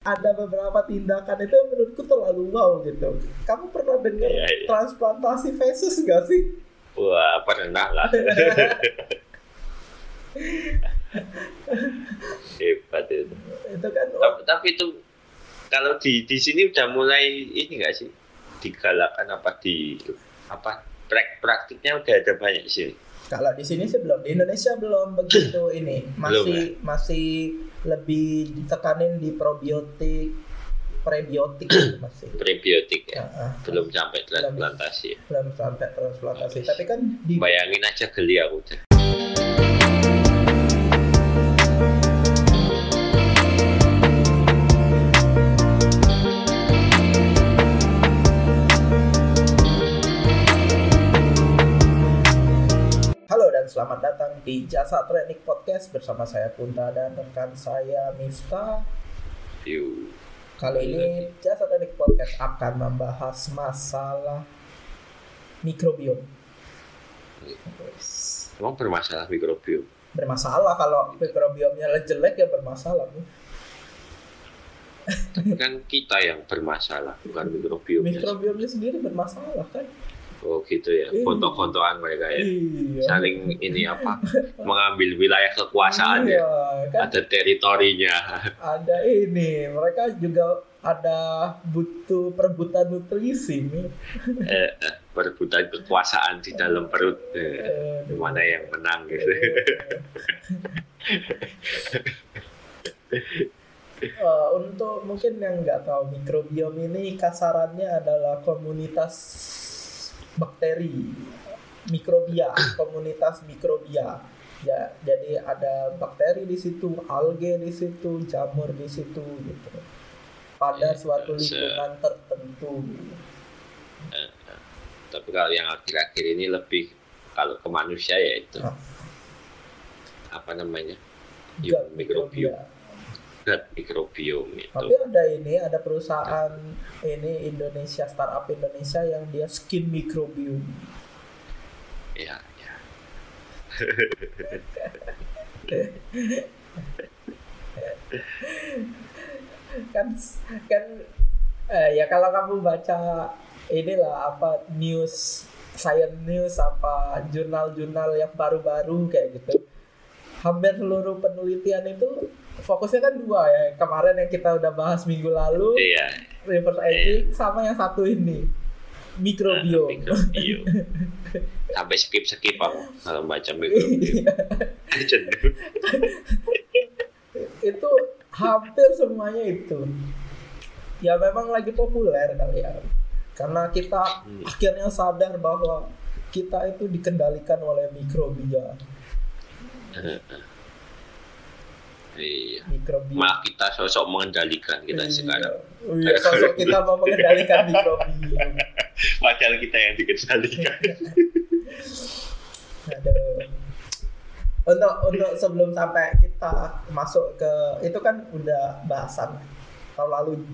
ada beberapa tindakan itu yang menurutku terlalu wow gitu. Kamu pernah dengar Iya, iya. transplantasi fesus gak sih? Wah, pernah lah. Hebat itu. itu kan Tapi, tapi itu kalau di di sini udah mulai ini nggak sih digalakan apa di apa prak praktiknya udah ada banyak di sini. Kalau di sini sih belum di Indonesia belum begitu ini masih masih lebih ditekanin di probiotik prebiotik masih Prebiotik ya, ah. belum sampai transplantasi. ya. belum sampai transplantasi tapi kan di Bayangin aja geli aku. Di Jasa Training Podcast bersama saya Kunta dan rekan saya Miftah. Yuk. Kali ini Jasa Training Podcast akan membahas masalah mikrobiom. Emang bermasalah mikrobiom. Bermasalah kalau mikrobiomnya jelek ya bermasalah. Tapi kan kita yang bermasalah, bukan mikrobiom. Mikrobiomnya sendiri bermasalah kan? Oh gitu ya, Iya. foto-fotoan mereka ya. Iya. Saling ini apa, mengambil wilayah kekuasaan ya. Iya, kan Ada teritorinya. ada ini mereka juga ada butuh perebutan nutrisi nih. eh, eh, perebutan kekuasaan di dalam perut. Eh, mana yang menang gitu. Eh, untuk mungkin yang nggak tahu mikrobiom ini kasarannya adalah komunitas bakteri mikrobia komunitas mikrobia. Ya jadi ada bakteri di situ alge di situ jamur di situ gitu. Pada Ya, suatu se- lingkungan tertentu. Tapi kalau yang akhir-akhir ini lebih kalau ke manusia ya itu. Ah. apa namanya? Gut Microbiome itu. Tapi ada ini, ada perusahaan ini Indonesia startup Indonesia yang dia skin microbiome. Ya, ya. kan kan eh, ya kalau kamu baca inilah apa news science news apa jurnal-jurnal yang baru-baru kayak gitu hampir seluruh penelitian itu fokusnya kan dua ya kemarin yang kita udah bahas minggu lalu Iya. reverse aging sama yang satu ini mikrobiom Mikrobiom. Sampai skip-skip aku kalau baca mikrobiom. Cenderung. itu hampir semuanya itu ya memang lagi populer kali ya karena kita Hmm. akhirnya sadar bahwa kita itu dikendalikan oleh mikrobia Iya. Malah kita sosok mengendalikan kita Iya. sekarang. Oh iya, sosok kita mau mengendalikan mikrobiom Padahal kita yang dikendalikan. Aduh. Untuk untuk sebelum sampai kita masuk ke itu kan udah bahasan tahun lalu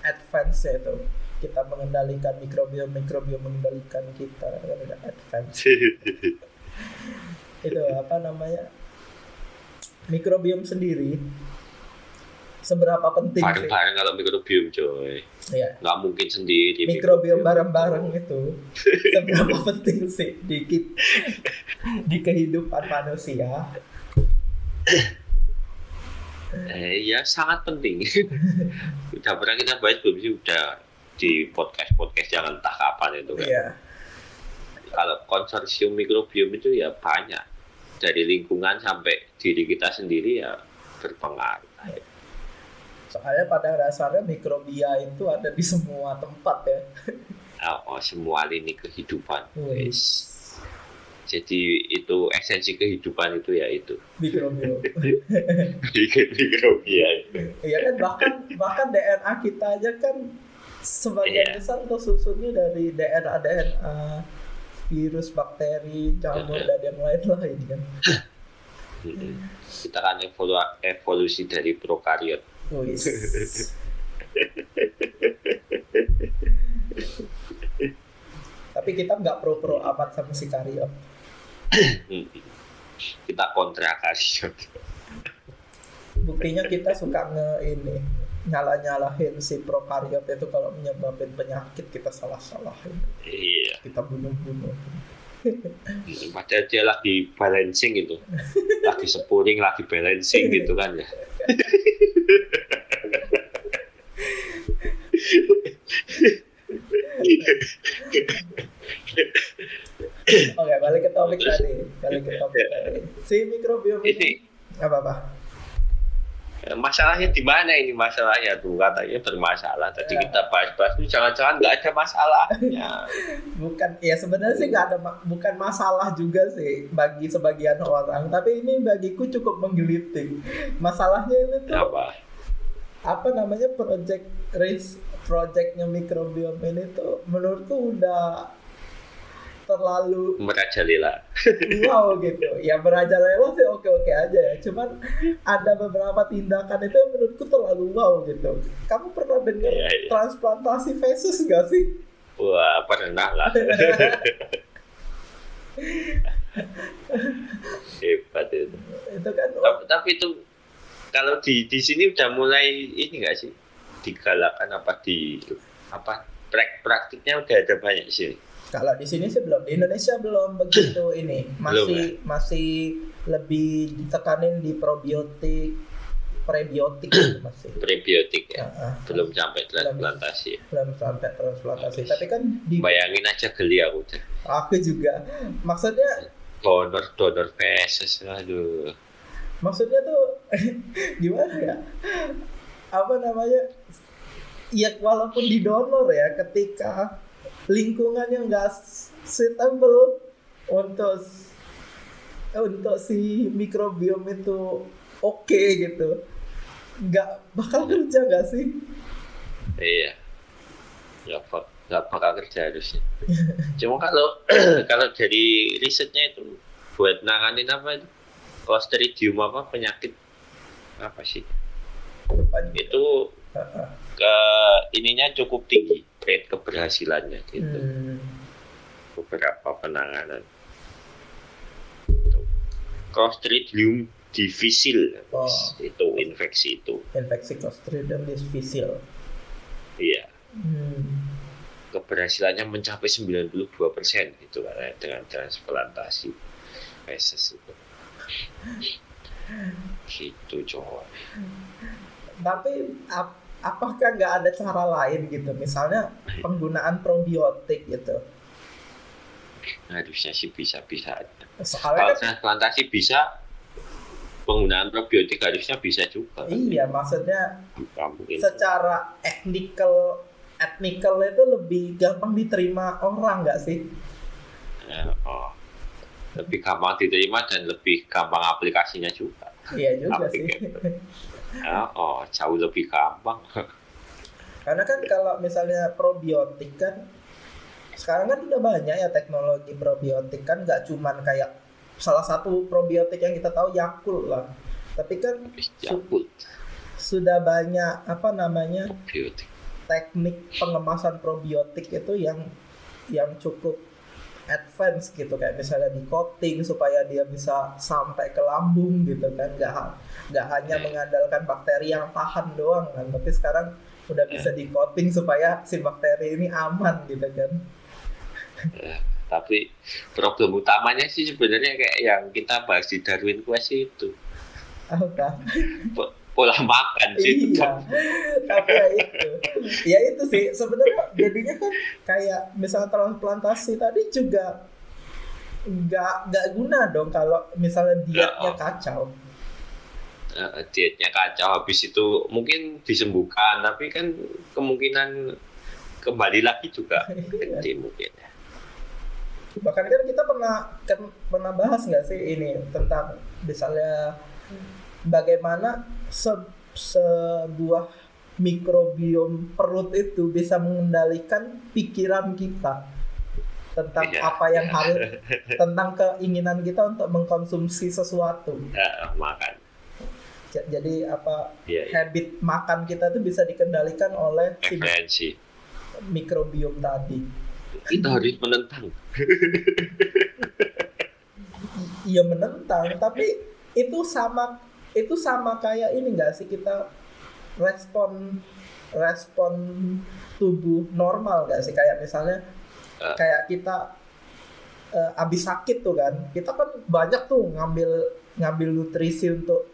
advance ya itu kita mengendalikan mikrobiom mikrobiom mengendalikan kita kan udah advance itu apa namanya mikrobiom sendiri seberapa penting Bareng-bareng kalau mikrobiom coy. ya Nggak mungkin sendiri. mikrobiom bareng-bareng itu seberapa penting sih di kit- di kehidupan manusia Eh, ya sangat penting. Udah pernah kita bahas belum sih? Udah di podcast-podcast yang entah kapan itu kan. Iya. Kalau konsorsium mikrobiom itu ya banyak. Dari lingkungan sampai diri kita sendiri ya berpengaruh. Soalnya pada dasarnya mikrobia itu ada di semua tempat ya. Oh, semua lini kehidupan. Wih. Yes. Jadi itu esensi kehidupan itu ya itu. Mikrobiom. Mikrobiom. Iya kan bahkan bahkan DNA kita aja kan sebagian Iya. besar tersusunnya dari DNA DNA virus, bakteri, jamur dan yang lain-lain kan. Mm-mm. Kita kan evolu- evolusi dari prokariot. Wis. Tapi kita nggak pro-pro amat sama si karyot. Mm-mm. Kita kontra kariot. Buktinya kita suka nge ini nyala-nyalahin si prokariot itu kalau menyebabkan penyakit kita salah-salahin. Iya. Kita bunuh-bunuh. Padahal dia lagi balancing gitu lagi sepuring lagi balancing gitu kan ya. Oke balik ke topik tadi balik ke topik tadi. Si mikrobiom ini. apa apa masalahnya di mana ini masalahnya? Tuh katanya bermasalah. Tadi kita bahas-bahas itu jangan-jangan nggak ada masalahnya. Bukan ya sebenarnya sih nggak ada bukan masalah juga sih bagi sebagian orang. Tapi ini bagiku cukup menggelitik. Masalahnya ini tuh apa? Apa namanya project race projectnya mikrobiom ini tuh menurutku udah terlalu merajalela. Wow gitu. Ya merajalela sih oke oke aja ya. Cuman ada beberapa tindakan itu yang menurutku terlalu wow gitu. Kamu pernah dengar Iya, iya. transplantasi fesus gak sih? Wah pernah lah. Hebat itu. Itu kan tapi, tapi itu kalau di di sini udah mulai ini nggak sih? Digalakan apa di apa prak praktiknya udah ada banyak sih kalau di sini sih belum di Indonesia belum begitu ini. Masih masih lebih ditekanin di probiotik prebiotik masih. Prebiotik ya? Ah. belum sampai transplantasi ya. belum sampai transplantasi. Tapi kan di bayangin aja geli aku udah aku juga. Maksudnya donor donor feses aduh. Maksudnya tuh gimana ya? Apa namanya? Ya walaupun di donor ya ketika lingkungannya nggak suitable untuk untuk si mikrobiom itu oke gitu. Nggak bakal kerja nggak sih? Iya. Nggak nggak bakal kerja harusnya. Cuma kalau kalau dari risetnya itu buat nanganin apa itu? Clostridium apa penyakit apa sih? Itu ke ininya cukup tinggi rate keberhasilannya gitu Hmm. beberapa penanganan Itu. Clostridium difficile Oh. itu infeksi itu infeksi Clostridium difficile iya Hmm. keberhasilannya mencapai 92% itu kan dengan transplantasi feses itu gitu coy tapi ap- apakah nggak ada cara lain gitu? Misalnya penggunaan probiotik gitu. Harusnya sih bisa-bisa aja. Soalnya kalau kan transplantasi bisa penggunaan probiotik harusnya bisa juga. Iya maksudnya Nggak mungkin. secara ethical ethical itu lebih gampang diterima orang nggak sih? Ya, oh. lebih gampang diterima dan lebih gampang aplikasinya juga. Iya juga sih. Ya, oh jauh lebih gampang. Karena kan kalau misalnya probiotik kan sekarang kan udah banyak ya teknologi probiotik kan nggak cuman kayak salah satu probiotik yang kita tahu Yakult lah. Tapi kan su- sudah banyak apa namanya probiotik. teknik pengemasan probiotik itu yang yang cukup advance gitu kayak misalnya di coating supaya dia bisa sampai ke lambung gitu kan. Nggak nggak hanya mengandalkan bakteri yang tahan doang kan tapi sekarang udah bisa di coating supaya si bakteri ini aman gitu kan. Tapi problem utamanya sih sebenarnya kayak yang kita bahas di Darwin Quest itu. Apa pola makan sih iya. Tapi ya itu. Ya itu sih. Sebenarnya jadinya kan kayak misalnya transplantasi tadi juga nggak nggak guna dong kalau misalnya dietnya Ya. kacau. Eh, dietnya kacau habis itu mungkin disembuhkan tapi kan kemungkinan kembali lagi juga gede mungkin ya. bahkan kan kita pernah kan pernah bahas nggak sih ini tentang misalnya bagaimana se- sebuah mikrobiom perut itu bisa mengendalikan pikiran kita tentang Iya, apa yang iya. harus tentang keinginan kita untuk mengkonsumsi sesuatu. Ya, makan. Jadi apa ya, ya. habit makan kita itu bisa dikendalikan oleh si referensi. mikrobiom tadi. Kita harus menentang. Iya menentang tapi itu sama itu sama kayak ini enggak sih kita respon respon tubuh normal gak sih kayak misalnya Ah. kayak kita eh, abis sakit tuh kan kita kan banyak tuh ngambil ngambil nutrisi untuk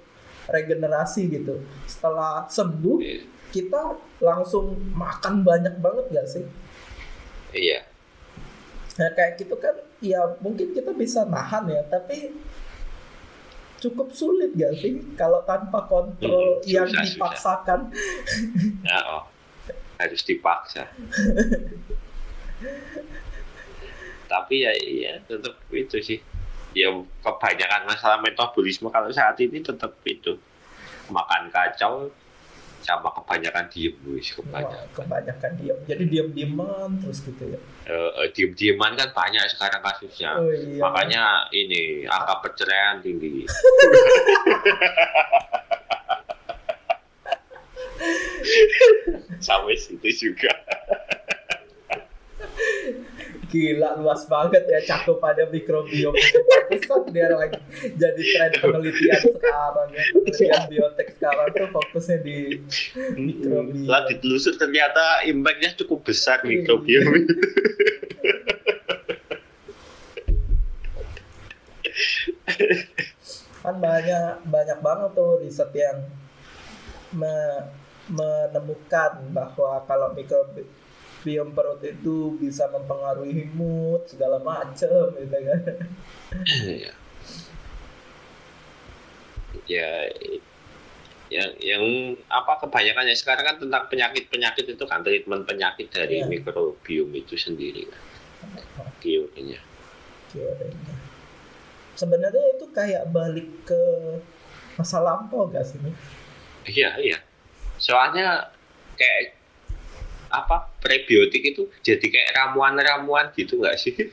regenerasi gitu setelah sembuh Iya. kita langsung makan banyak banget gak sih Iya. Nah kayak gitu kan ya mungkin kita bisa nahan ya tapi cukup sulit gak sih kalau tanpa kontrol Hmm, yang susah, susah. dipaksakan Ya, oh. harus dipaksa. Tapi ya iya tetap itu sih. Ya kebanyakan masalah metabolisme kalau saat ini tetap itu makan kacau sama kebanyakan diem wis Wah, kebanyakan. kebanyakan diam jadi diam diaman terus gitu ya Eh, diem-dieman kan banyak sekarang kasusnya. oh iya Makanya ini angka perceraian tinggi. Sampai situ juga. Gila luas banget ya cakupannya mikrobiom kan dia lagi jadi tren penelitian sekarang ya penelitian biotek sekarang tuh fokusnya di Mikrobiom. Setelah ditelusur ternyata impactnya cukup besar Iya. mikrobiom. kan banyak banyak banget tuh riset yang me- menemukan bahwa kalau mikrobiom perut itu bisa mempengaruhi mood segala macem gitu kan ya. ya yang yang apa kebanyakannya sekarang kan tentang penyakit penyakit itu kan treatment penyakit dari Iya. mikrobiom itu sendiri kan teorinya teorinya. sebenarnya itu kayak balik ke masa lampau gak sih iya iya soalnya kayak apa prebiotik itu jadi kayak ramuan-ramuan gitu nggak sih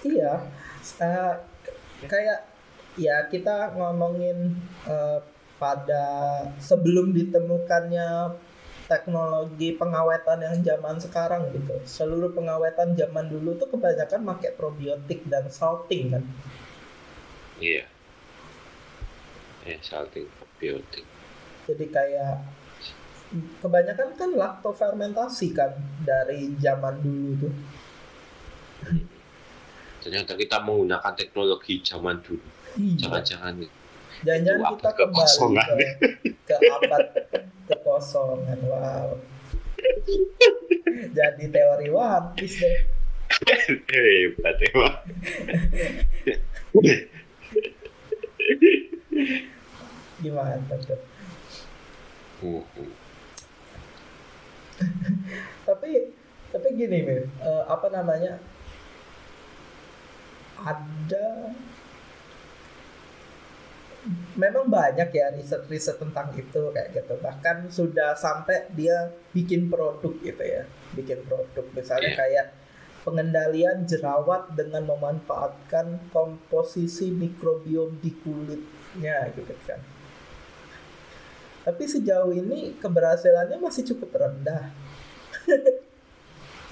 Iya, eh, kayak ya kita ngomongin eh, pada sebelum ditemukannya teknologi pengawetan yang zaman sekarang gitu. Seluruh pengawetan zaman dulu tuh kebanyakan pakai probiotik dan salting kan. iya eh salting probiotik Jadi kayak kebanyakan kan laktofermentasi kan dari zaman dulu tuh. ternyata kita menggunakan teknologi zaman dulu Iya. jangan-jangan Jangan-jangan kita kembali ke, ke abad kekosongan. Wow. Jadi teori One Piece deh. hebat emang Gimana tuh? Mhm. Tapi gini, Mif. Eh, apa namanya? Ada memang banyak ya riset-riset tentang itu kayak gitu. Bahkan sudah sampai dia bikin produk gitu ya. Bikin produk misalnya Iya. kayak pengendalian jerawat dengan memanfaatkan komposisi mikrobiom di kulitnya gitu kan. Tapi sejauh ini keberhasilannya masih cukup rendah.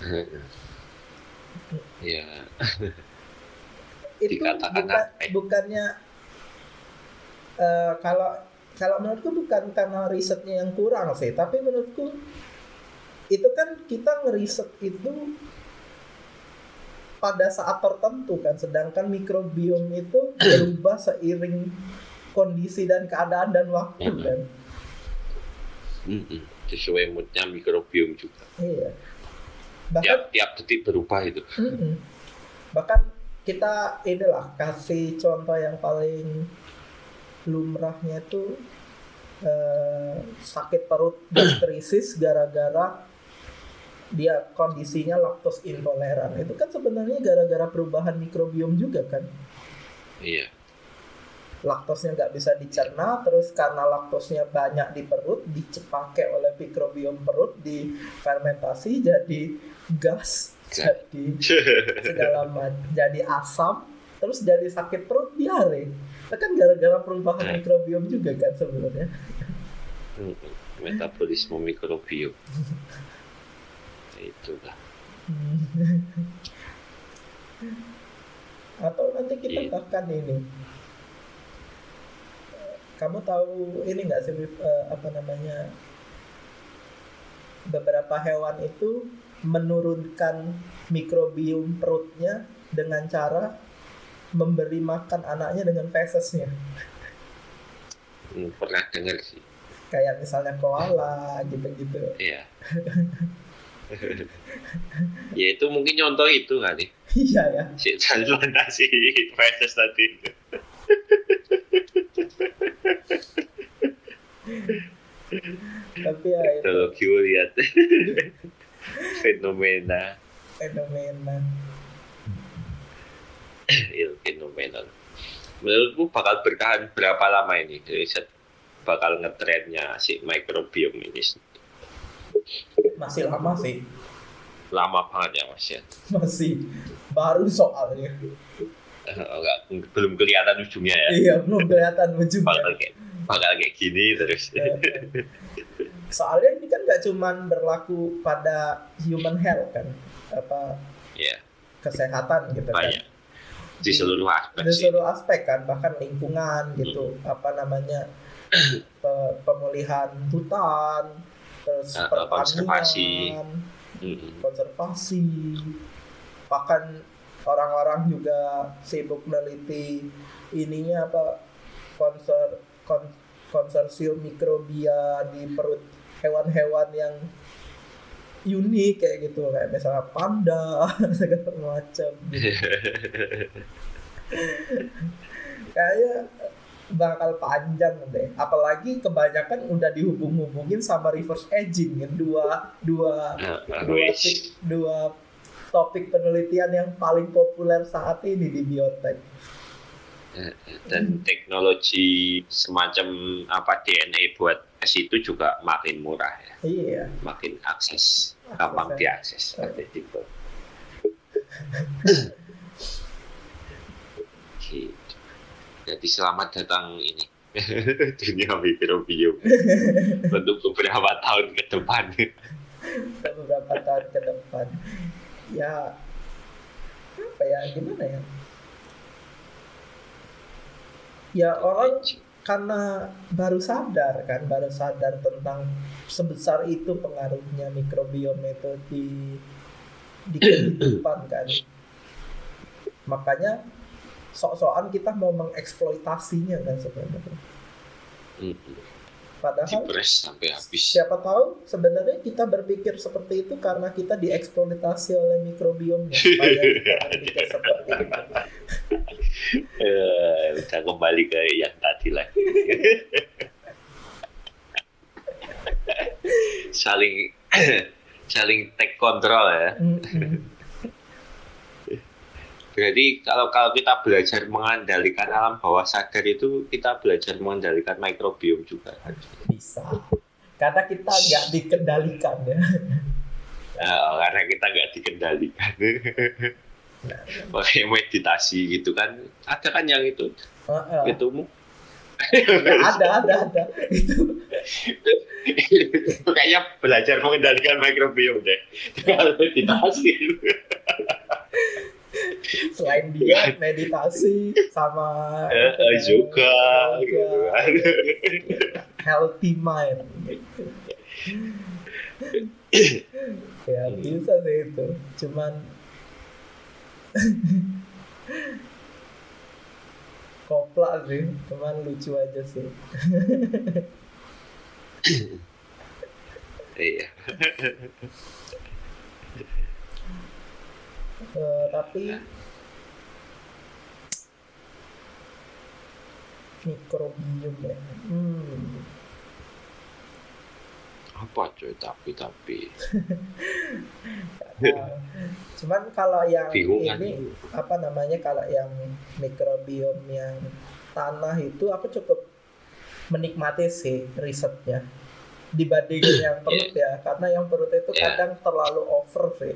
ya Itu Dikatakan ya? bukannya eh, kalau kalau menurutku bukan karena risetnya yang kurang sih, tapi menurutku itu kan kita ngeriset itu pada saat tertentu kan, sedangkan mikrobiom itu berubah seiring kondisi dan keadaan dan waktu Mhm. kan. Mhm. sesuai moodnya mikrobiom juga Iya. Bahkan tiap tiap detik berubah itu Mm-mm. Bahkan kita inilah kasih contoh yang paling lumrahnya itu eh, sakit perut gastritis gara-gara dia kondisinya laktos intoleran. Itu kan sebenarnya gara-gara perubahan mikrobiom juga kan. iya Laktosnya nggak bisa dicerna, terus karena laktosnya banyak di perut, dipakai oleh mikrobiom perut, difermentasi jadi gas, jadi segala macam jadi asam terus jadi sakit perut diare itu kan gara-gara perubahan Nah. mikrobiom juga kan sebenarnya Mhm. metabolisme mikrobiom itulah atau nanti kita Iya. bahkan ini kamu tahu ini nggak sih eh, apa namanya beberapa hewan itu menurunkan mikrobiom perutnya dengan cara memberi makan anaknya dengan fesesnya. Hmm, pernah dengar sih. Kayak misalnya koala gitu-gitu. Iya. ya itu mungkin contoh itu kali. Iya ya. Si transplantasi feses tadi. Tapi ya itu Teknologi lihat fenomena fenomena. il fenomenal. Menurutmu bakal bertahan berapa lama ini? Riset bakal ngetrennya si microbiome ini Masih lama sih. lama banget ya mas ya. Masih baru soalnya. Enggak, belum kelihatan ujungnya ya. Iya, belum kelihatan ujungnya. Bakal kayak bakal kayak gini terus. Soalnya ini kan nggak cuman berlaku pada human health kan, apa ya kesehatan gitu kan. banyak di seluruh aspek Di sih. seluruh aspek kan, bahkan lingkungan gitu, apa namanya pe- pemulihan hutan, terus pertanian, konservasi. Mm-mm. konservasi, bahkan orang-orang juga sibuk meneliti ininya apa konser kon- konsorsium mikrobia di perut hewan-hewan yang unik kayak gitu. Kayak misalnya panda segala macam. Kayaknya bakal panjang deh. Apalagi kebanyakan udah dihubung-hubungin sama reverse aging kan. Dua dua ah, dua, ti- dua topik penelitian yang paling populer saat ini di biotek. Dan teknologi semacam apa DNA buat tes itu juga makin murah ya, iya. Makin akses, gampang diakses seperti itu. Gitu. Jadi selamat datang ini. Dunia mikrobiom. Untuk beberapa tahun ke depan. beberapa tahun ke depan ya apa ya gimana ya? Ya orang karena baru sadar kan baru sadar tentang sebesar itu pengaruhnya mikrobiom itu di di kehidupan kan. Makanya sok-sokan kita mau mengeksploitasinya kan sebenarnya. Padahal Dipres sampai habis. siapa tahu sebenarnya kita berpikir seperti itu karena kita dieksploitasi oleh mikrobiomnya kita seperti itu Eh, udah kembali ke yang tadi lagi. saling saling take control ya. Mm-mm. Berarti kalau kalau kita belajar mengendalikan alam bawah sadar itu kita belajar mengendalikan mikrobiom juga kan. bisa karena kita nggak dikendalikan ya Eh, karena kita nggak dikendalikan. Pakai meditasi gitu kan. Ada kan yang itu Heeh. itu Ya, ada ada ada itu kayaknya belajar mengendalikan mikrobiom deh. Kalau meditasi. selain diet meditasi sama eh, yoga gitu yoga, kan. healthy mind gitu. ya bisa sih itu cuman koplak sih cuman lucu aja sih Iya. Eh, tapi mikrobiom ya hmm. Apa cuy tapi tapi Nah, cuman kalau yang bingung kan. ini apa namanya kalau yang mikrobiom yang tanah itu aku cukup menikmati sih risetnya dibandingin yang perut ya karena yang perut itu Iya. kadang terlalu over sih.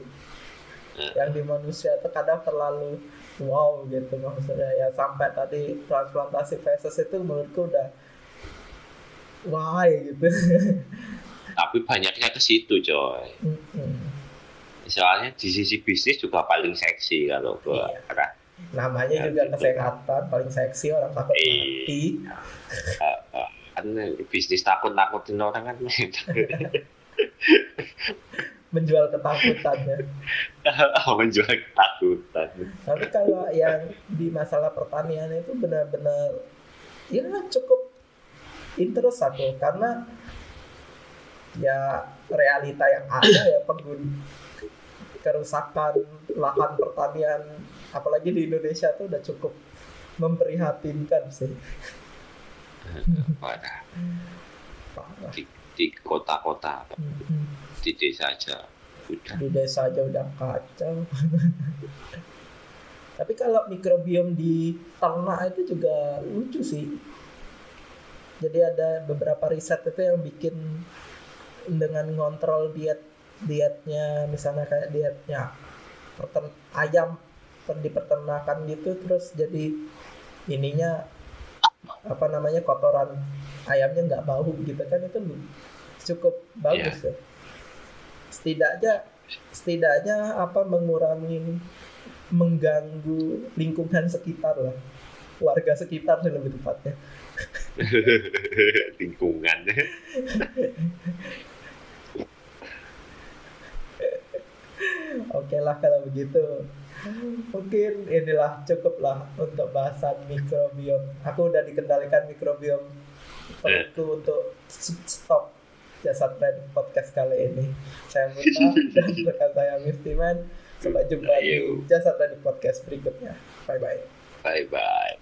Yang di manusia itu kadang terlalu wow gitu maksudnya ya sampai tadi transplantasi feses itu menurutku udah why gitu tapi banyaknya ke situ coy. Mm-mm. Soalnya di sisi bisnis juga paling seksi kalau ke Iya. arah namanya Ya, juga gitu. kesehatan paling seksi orang takut Iya. mati eh, eh, kan bisnis takut nakutin orang kan menjual ketakutannya. menjual ketakutan. Tapi kalau yang di masalah pertanian itu benar-benar ya cukup interest aku karena ya realita yang ada ya pengun kerusakan lahan pertanian apalagi di Indonesia tuh udah cukup memprihatinkan sih. Parah. Parah. Di, kota-kota, Mhm. di desa aja udah. Di desa aja udah kacau. Tapi kalau mikrobiom di ternak itu juga lucu sih. Jadi ada beberapa riset itu yang bikin dengan ngontrol diet dietnya misalnya kayak dietnya ayam di peternakan gitu terus jadi ininya apa namanya kotoran ayamnya nggak bau gitu kan itu cukup bagus ya. Setidaknya setidaknya apa mengurangi mengganggu lingkungan sekitar lah. Warga sekitar sih lebih tepatnya. Lingkungan. Oke lah kalau begitu mungkin inilah cukup lah untuk bahasan mikrobiom. Aku udah dikendalikan mikrobiom. Perutku untuk stop jasad Red podcast kali ini. Saya Muta dan rekan saya Miftiman sampai jumpa di jasad Red podcast berikutnya. Bye bye bye bye